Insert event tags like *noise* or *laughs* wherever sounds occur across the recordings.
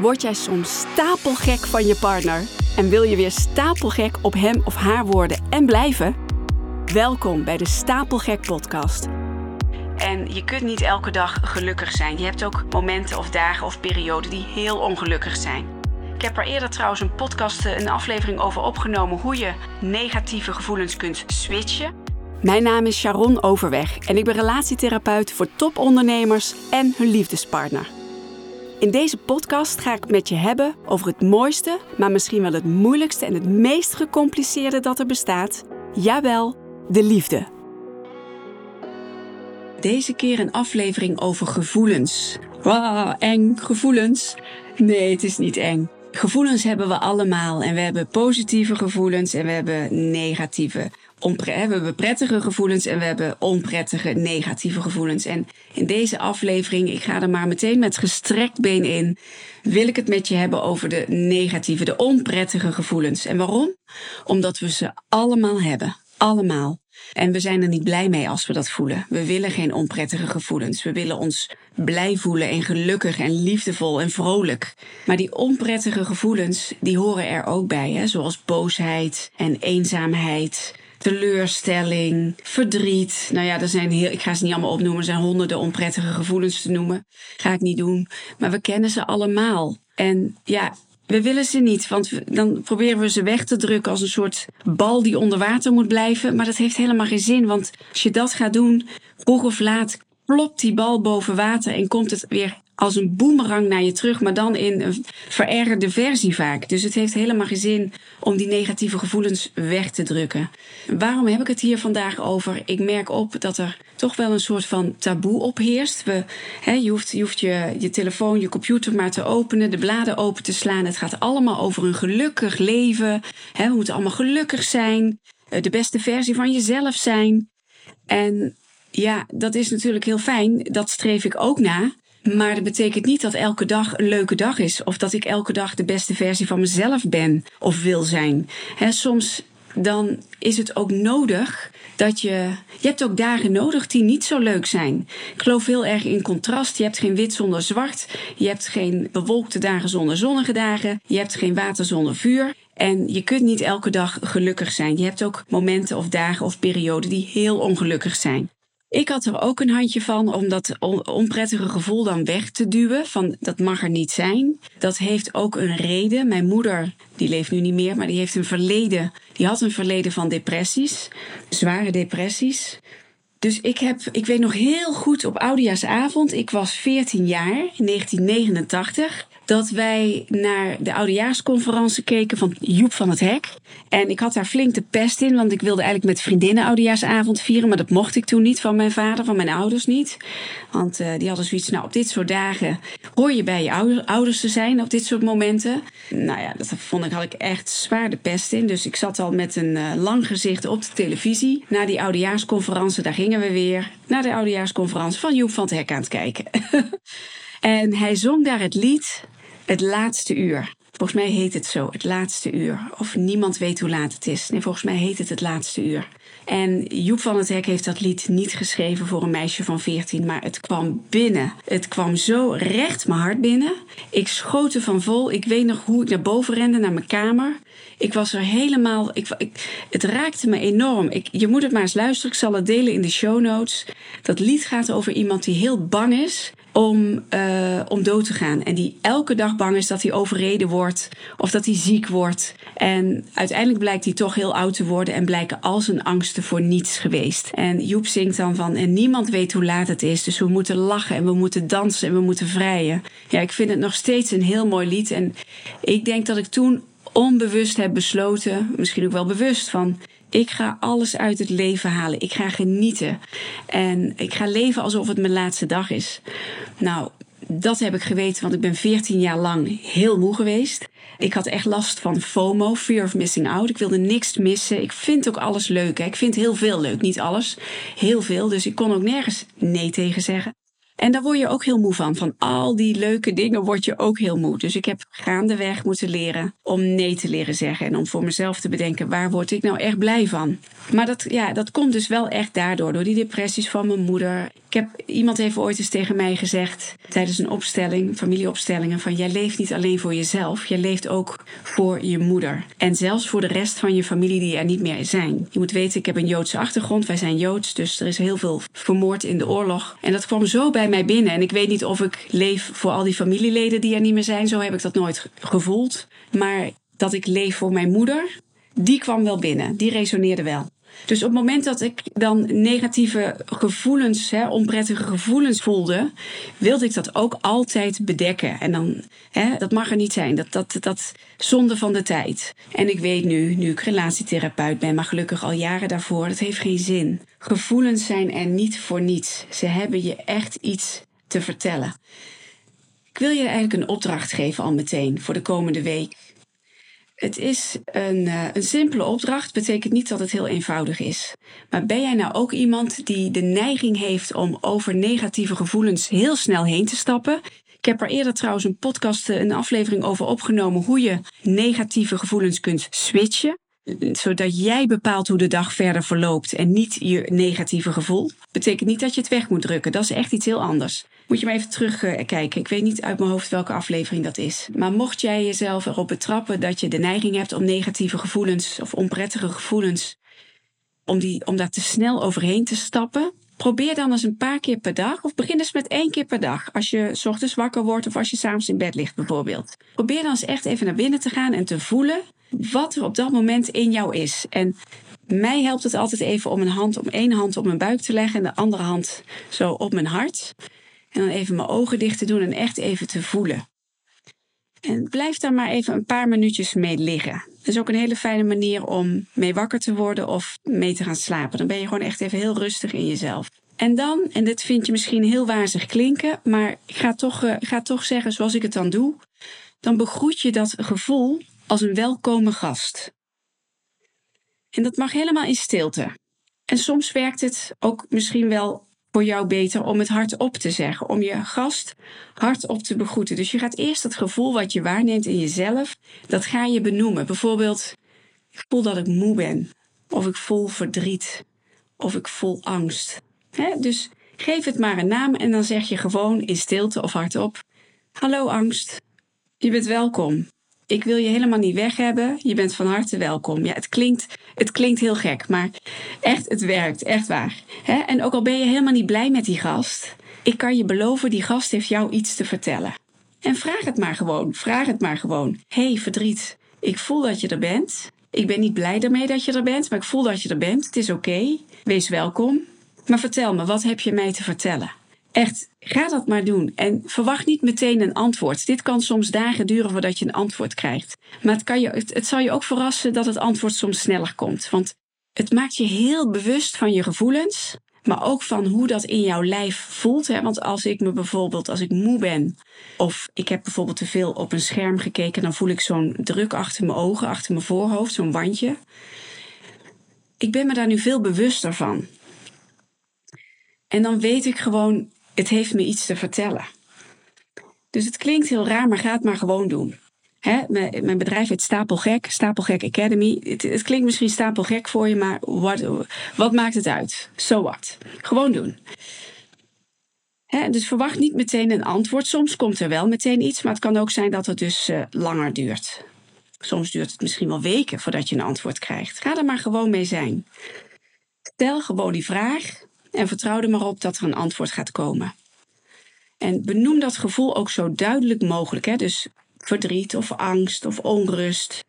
Word jij soms stapelgek van je partner en wil je weer stapelgek op hem of haar worden en blijven? Welkom bij de Stapelgek Podcast. En je kunt niet elke dag gelukkig zijn. Je hebt ook momenten of dagen of perioden die heel ongelukkig zijn. Ik heb er eerder trouwens een podcast, een aflevering over opgenomen hoe je negatieve gevoelens kunt switchen. Mijn naam is Sharon Overweg en ik ben relatietherapeut voor topondernemers en hun liefdespartner. In deze podcast ga ik met je hebben over het mooiste, maar misschien wel het moeilijkste en het meest gecompliceerde dat er bestaat. Jawel, de liefde. Deze keer een aflevering over gevoelens. Wauw, eng, gevoelens. Nee, het is niet eng. Gevoelens hebben we allemaal en we hebben positieve gevoelens en we hebben negatieve we hebben prettige gevoelens en we hebben onprettige negatieve gevoelens. En in deze aflevering, ik ga er maar meteen met gestrekt been in, wil ik het met je hebben over de negatieve, de onprettige gevoelens. En waarom? Omdat we ze allemaal hebben. Allemaal. En we zijn er niet blij mee als we dat voelen. We willen geen onprettige gevoelens. We willen ons blij voelen en gelukkig en liefdevol en vrolijk. Maar die onprettige gevoelens, die horen er ook bij, hè? zoals boosheid en eenzaamheid teleurstelling, verdriet. Nou ja, er zijn heel, ik ga ze niet allemaal opnoemen, er zijn honderden onprettige gevoelens te noemen. Ga ik niet doen. Maar we kennen ze allemaal. En ja, we willen ze niet, want dan proberen we ze weg te drukken als een soort bal die onder water moet blijven. Maar dat heeft helemaal geen zin, want als je dat gaat doen, vroeg of laat plopt die bal boven water en komt het weer als een boemerang naar je terug, maar dan in een verergerde versie vaak. Dus het heeft helemaal geen zin om die negatieve gevoelens weg te drukken. Waarom heb ik het hier vandaag over? Ik merk op dat er toch wel een soort van taboe opheerst. We, je hoeft, je, je, telefoon, je computer maar te openen, de bladen open te slaan. Het gaat allemaal over een gelukkig leven. We moeten allemaal gelukkig zijn, eh, de beste versie van jezelf zijn. En ja, dat is natuurlijk heel fijn. Dat streef ik ook na. Maar dat betekent niet dat elke dag een leuke dag is. Of dat ik elke dag de beste versie van mezelf ben of wil zijn. Soms dan is het ook nodig dat je. Je hebt ook dagen nodig die niet zo leuk zijn. Ik geloof heel erg in contrast. Je hebt geen wit zonder zwart. Je hebt geen bewolkte dagen zonder zonnige dagen. Je hebt geen water zonder vuur. En je kunt niet elke dag gelukkig zijn. Je hebt ook momenten of dagen of perioden die heel ongelukkig zijn. Ik had er ook een handje van om dat onprettige gevoel dan weg te duwen. Van dat mag er niet zijn. Dat heeft ook een reden. Mijn moeder, die leeft nu niet meer, maar die heeft een verleden. Die had een verleden van depressies. Zware depressies. Dus ik, heb, ik weet nog heel goed op Oudejaarsavond, ik was 14 jaar, in 1989 dat wij naar de oudejaarsconferentie keken van Joep van het Hek. En ik had daar flink de pest in, want ik wilde eigenlijk met vriendinnen oudejaarsavond vieren. Maar dat mocht ik toen niet van mijn vader, van mijn ouders niet. Want uh, die hadden zoiets, nou op dit soort dagen hoor je bij je ouders te zijn op dit soort momenten. Nou ja, dat vond ik, had ik echt zwaar de pest in. Dus ik zat al met een uh, lang gezicht op de televisie. Naar die oudejaarsconferentie, daar gingen we weer. Naar de oudejaarsconferentie van Joep van het Hek aan het kijken. *laughs* en hij zong daar het lied het laatste uur. Volgens mij heet het zo, het laatste uur. Of niemand weet hoe laat het is. Nee, volgens mij heet het het laatste uur. En Joep van het Hek heeft dat lied niet geschreven voor een meisje van 14, maar het kwam binnen. Het kwam zo recht mijn hart binnen. Ik schoot er van vol. Ik weet nog hoe ik naar boven rende, naar mijn kamer. Ik was er helemaal. Ik, ik, het raakte me enorm. Ik, je moet het maar eens luisteren. Ik zal het delen in de show notes. Dat lied gaat over iemand die heel bang is om, uh, om dood te gaan. En die elke dag bang is dat hij overreden wordt of dat hij ziek wordt. En uiteindelijk blijkt hij toch heel oud te worden en blijken al zijn angsten voor niets geweest. En Joep zingt dan van: En niemand weet hoe laat het is, dus we moeten lachen en we moeten dansen en we moeten vrijen. Ja, ik vind het nog steeds een heel mooi lied. En ik denk dat ik toen onbewust heb besloten, misschien ook wel bewust van ik ga alles uit het leven halen. Ik ga genieten. En ik ga leven alsof het mijn laatste dag is. Nou, dat heb ik geweten, want ik ben 14 jaar lang heel moe geweest. Ik had echt last van FOMO, fear of missing out. Ik wilde niks missen. Ik vind ook alles leuk. Hè. Ik vind heel veel leuk, niet alles. Heel veel. Dus ik kon ook nergens nee tegen zeggen. En daar word je ook heel moe van. Van al die leuke dingen word je ook heel moe. Dus ik heb gaandeweg moeten leren om nee te leren zeggen. En om voor mezelf te bedenken, waar word ik nou echt blij van? Maar dat, ja, dat komt dus wel echt daardoor. Door die depressies van mijn moeder. Ik heb, iemand heeft ooit eens tegen mij gezegd tijdens een opstelling, familieopstellingen, van jij leeft niet alleen voor jezelf, jij leeft ook voor je moeder. En zelfs voor de rest van je familie die er niet meer zijn. Je moet weten, ik heb een Joodse achtergrond, wij zijn Joods, dus er is heel veel vermoord in de oorlog. En dat kwam zo bij mij binnen. En ik weet niet of ik leef voor al die familieleden die er niet meer zijn, zo heb ik dat nooit gevoeld. Maar dat ik leef voor mijn moeder, die kwam wel binnen, die resoneerde wel. Dus op het moment dat ik dan negatieve gevoelens, hè, onprettige gevoelens voelde, wilde ik dat ook altijd bedekken. En dan, hè, dat mag er niet zijn. Dat, dat, dat zonde van de tijd. En ik weet nu, nu ik relatietherapeut ben, maar gelukkig al jaren daarvoor, dat heeft geen zin. Gevoelens zijn er niet voor niets. Ze hebben je echt iets te vertellen. Ik wil je eigenlijk een opdracht geven al meteen voor de komende week. Het is een, uh, een simpele opdracht, betekent niet dat het heel eenvoudig is. Maar ben jij nou ook iemand die de neiging heeft om over negatieve gevoelens heel snel heen te stappen? Ik heb er eerder trouwens een podcast, eh, een aflevering over opgenomen hoe je negatieve gevoelens kunt switchen zodat jij bepaalt hoe de dag verder verloopt en niet je negatieve gevoel. Betekent niet dat je het weg moet drukken. Dat is echt iets heel anders. Moet je maar even terugkijken. Ik weet niet uit mijn hoofd welke aflevering dat is. Maar mocht jij jezelf erop betrappen dat je de neiging hebt om negatieve gevoelens of onprettige gevoelens, om, die, om daar te snel overheen te stappen, probeer dan eens een paar keer per dag. Of begin eens met één keer per dag. Als je s ochtends wakker wordt of als je s'avonds in bed ligt bijvoorbeeld. Probeer dan eens echt even naar binnen te gaan en te voelen wat er op dat moment in jou is. En mij helpt het altijd even om een hand, om één hand op mijn buik te leggen en de andere hand zo op mijn hart. En dan even mijn ogen dicht te doen en echt even te voelen. En blijf daar maar even een paar minuutjes mee liggen. Dat is ook een hele fijne manier om mee wakker te worden of mee te gaan slapen. Dan ben je gewoon echt even heel rustig in jezelf. En dan, en dit vind je misschien heel wazig klinken, maar ik ga toch, uh, ga toch zeggen zoals ik het dan doe. Dan begroet je dat gevoel als een welkome gast. En dat mag helemaal in stilte. En soms werkt het ook misschien wel voor jou beter om het hardop te zeggen, om je gast hardop te begroeten. Dus je gaat eerst dat gevoel wat je waarneemt in jezelf, dat ga je benoemen. Bijvoorbeeld, ik voel dat ik moe ben, of ik voel verdriet, of ik voel angst. Dus geef het maar een naam en dan zeg je gewoon in stilte of hardop: Hallo angst, je bent welkom ik wil je helemaal niet weg hebben. Je bent van harte welkom. Ja, het klinkt, het klinkt heel gek, maar echt, het werkt. Echt waar. En ook al ben je helemaal niet blij met die gast, ik kan je beloven, die gast heeft jou iets te vertellen. En vraag het maar gewoon. Vraag het maar gewoon. hey, verdriet, ik voel dat je er bent. Ik ben niet blij ermee dat je er bent, maar ik voel dat je er bent. Het is oké. Wees welkom. Maar vertel me, wat heb je mij te vertellen? Echt, ga dat maar doen. En verwacht niet meteen een antwoord. Dit kan soms dagen duren voordat je een antwoord krijgt. Maar het, kan je, het, zal je ook verrassen dat het antwoord soms sneller komt. Want het maakt je heel bewust van je gevoelens. Maar ook van hoe dat in jouw lijf voelt. Hè? Want als ik me bijvoorbeeld, als ik moe ben. Of ik heb bijvoorbeeld te veel op een scherm gekeken. Dan voel ik zo'n druk achter mijn ogen, achter mijn voorhoofd. Zo'n wandje. Ik ben me daar nu veel bewuster van. En dan weet ik gewoon, het heeft me iets te vertellen. Dus het klinkt heel raar, maar ga het maar gewoon doen. Hè? Mijn, bedrijf heet Stapelgek, Stapelgek Academy. Het, klinkt misschien stapelgek voor je, maar wat, maakt het uit? So what? Gewoon doen. Hè? Dus verwacht niet meteen een antwoord. Soms komt er wel meteen iets, maar het kan ook zijn dat het dus uh, langer duurt. Soms duurt het misschien wel weken voordat je een antwoord krijgt. Ga er maar gewoon mee zijn. Stel gewoon die vraag en vertrouw er maar op dat er een antwoord gaat komen. En benoem dat gevoel ook zo duidelijk mogelijk. Hè? Dus verdriet of angst of onrust.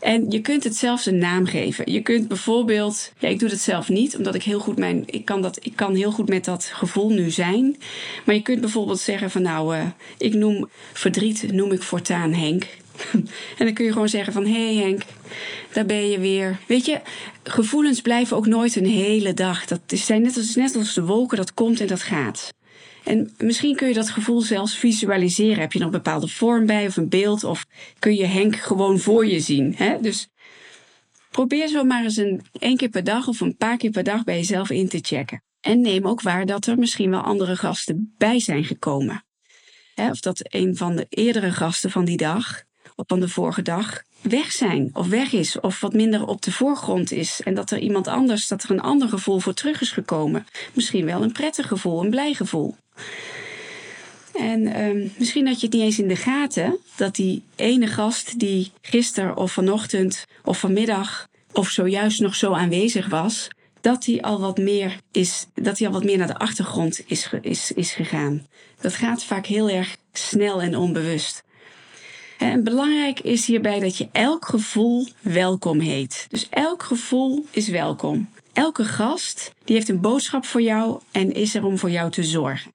En je kunt het zelfs een naam geven. Je kunt bijvoorbeeld, ja, ik doe dat zelf niet, omdat ik heel goed mijn, ik kan dat, ik kan heel goed met dat gevoel nu zijn. Maar je kunt bijvoorbeeld zeggen van nou, uh, ik noem verdriet, noem ik voortaan Henk. *laughs* en dan kun je gewoon zeggen van hé hey Henk, daar ben je weer. Weet je, gevoelens blijven ook nooit een hele dag. Dat zijn net als, net als de wolken, dat komt en dat gaat. En misschien kun je dat gevoel zelfs visualiseren. Heb je er een bepaalde vorm bij of een beeld? Of kun je Henk gewoon voor je zien? Hè? Dus probeer zo maar eens een één keer per dag of een paar keer per dag bij jezelf in te checken. En neem ook waar dat er misschien wel andere gasten bij zijn gekomen. Hè? Of dat een van de eerdere gasten van die dag van de vorige dag weg zijn of weg is of wat minder op de voorgrond is en dat er iemand anders, dat er een ander gevoel voor terug is gekomen. Misschien wel een prettig gevoel, een blij gevoel. En ehm, misschien had je het niet eens in de gaten dat die ene gast die gisteren of vanochtend of vanmiddag of zojuist nog zo aanwezig was, dat hij al wat meer is, dat hij al wat meer naar de achtergrond is, is, is gegaan. Dat gaat vaak heel erg snel en onbewust. En belangrijk is hierbij dat je elk gevoel welkom heet. Dus elk gevoel is welkom. Elke gast die heeft een boodschap voor jou en is er om voor jou te zorgen.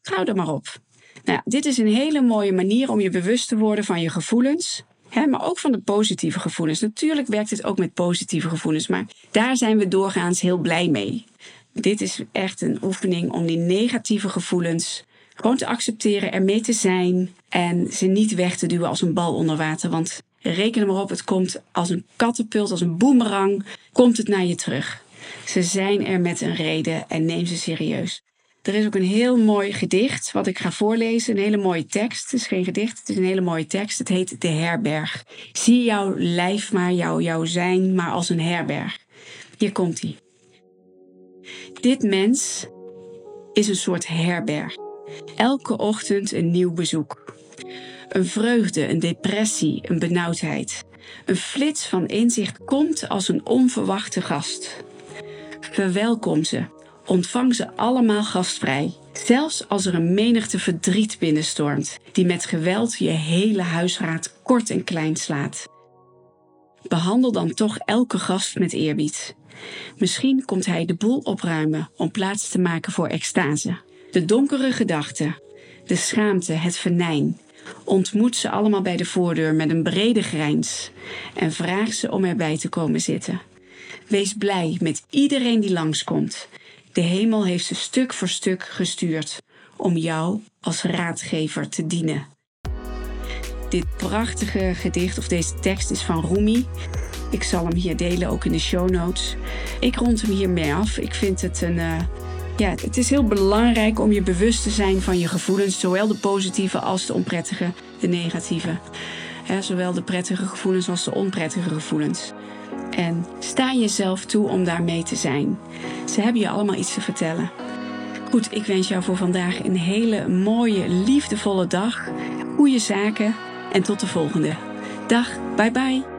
Trouw er maar op. Nou, dit is een hele mooie manier om je bewust te worden van je gevoelens, maar ook van de positieve gevoelens. Natuurlijk werkt het ook met positieve gevoelens, maar daar zijn we doorgaans heel blij mee. Dit is echt een oefening om die negatieve gevoelens gewoon te accepteren, ermee te zijn en ze niet weg te duwen als een bal onder water. Want reken er maar op, het komt als een katapult, als een boemerang, komt het naar je terug. Ze zijn er met een reden en neem ze serieus. Er is ook een heel mooi gedicht wat ik ga voorlezen. Een hele mooie tekst. Het is geen gedicht, het is een hele mooie tekst. Het heet De Herberg. Zie jouw lijf maar, jouw, jouw zijn maar als een herberg. Hier komt hij. Dit mens is een soort herberg. Elke ochtend een nieuw bezoek. Een vreugde, een depressie, een benauwdheid. Een flits van inzicht komt als een onverwachte gast. Verwelkom ze, ontvang ze allemaal gastvrij. Zelfs als er een menigte verdriet binnenstormt, die met geweld je hele huisraad kort en klein slaat. Behandel dan toch elke gast met eerbied. Misschien komt hij de boel opruimen om plaats te maken voor extase. De donkere gedachten, de schaamte, het venijn. Ontmoet ze allemaal bij de voordeur met een brede grijns en vraag ze om erbij te komen zitten. Wees blij met iedereen die langskomt. De hemel heeft ze stuk voor stuk gestuurd om jou als raadgever te dienen. Dit prachtige gedicht of deze tekst is van Rumi. Ik zal hem hier delen, ook in de show notes. Ik rond hem hiermee af. Ik vind het een. Uh, ja, het is heel belangrijk om je bewust te zijn van je gevoelens, zowel de positieve als de onprettige, de negatieve. zowel de prettige gevoelens als de onprettige gevoelens. En sta jezelf toe om daarmee te zijn. Ze hebben je allemaal iets te vertellen. Goed, ik wens jou voor vandaag een hele mooie, liefdevolle dag. Goede zaken en tot de volgende. Dag, bye bye.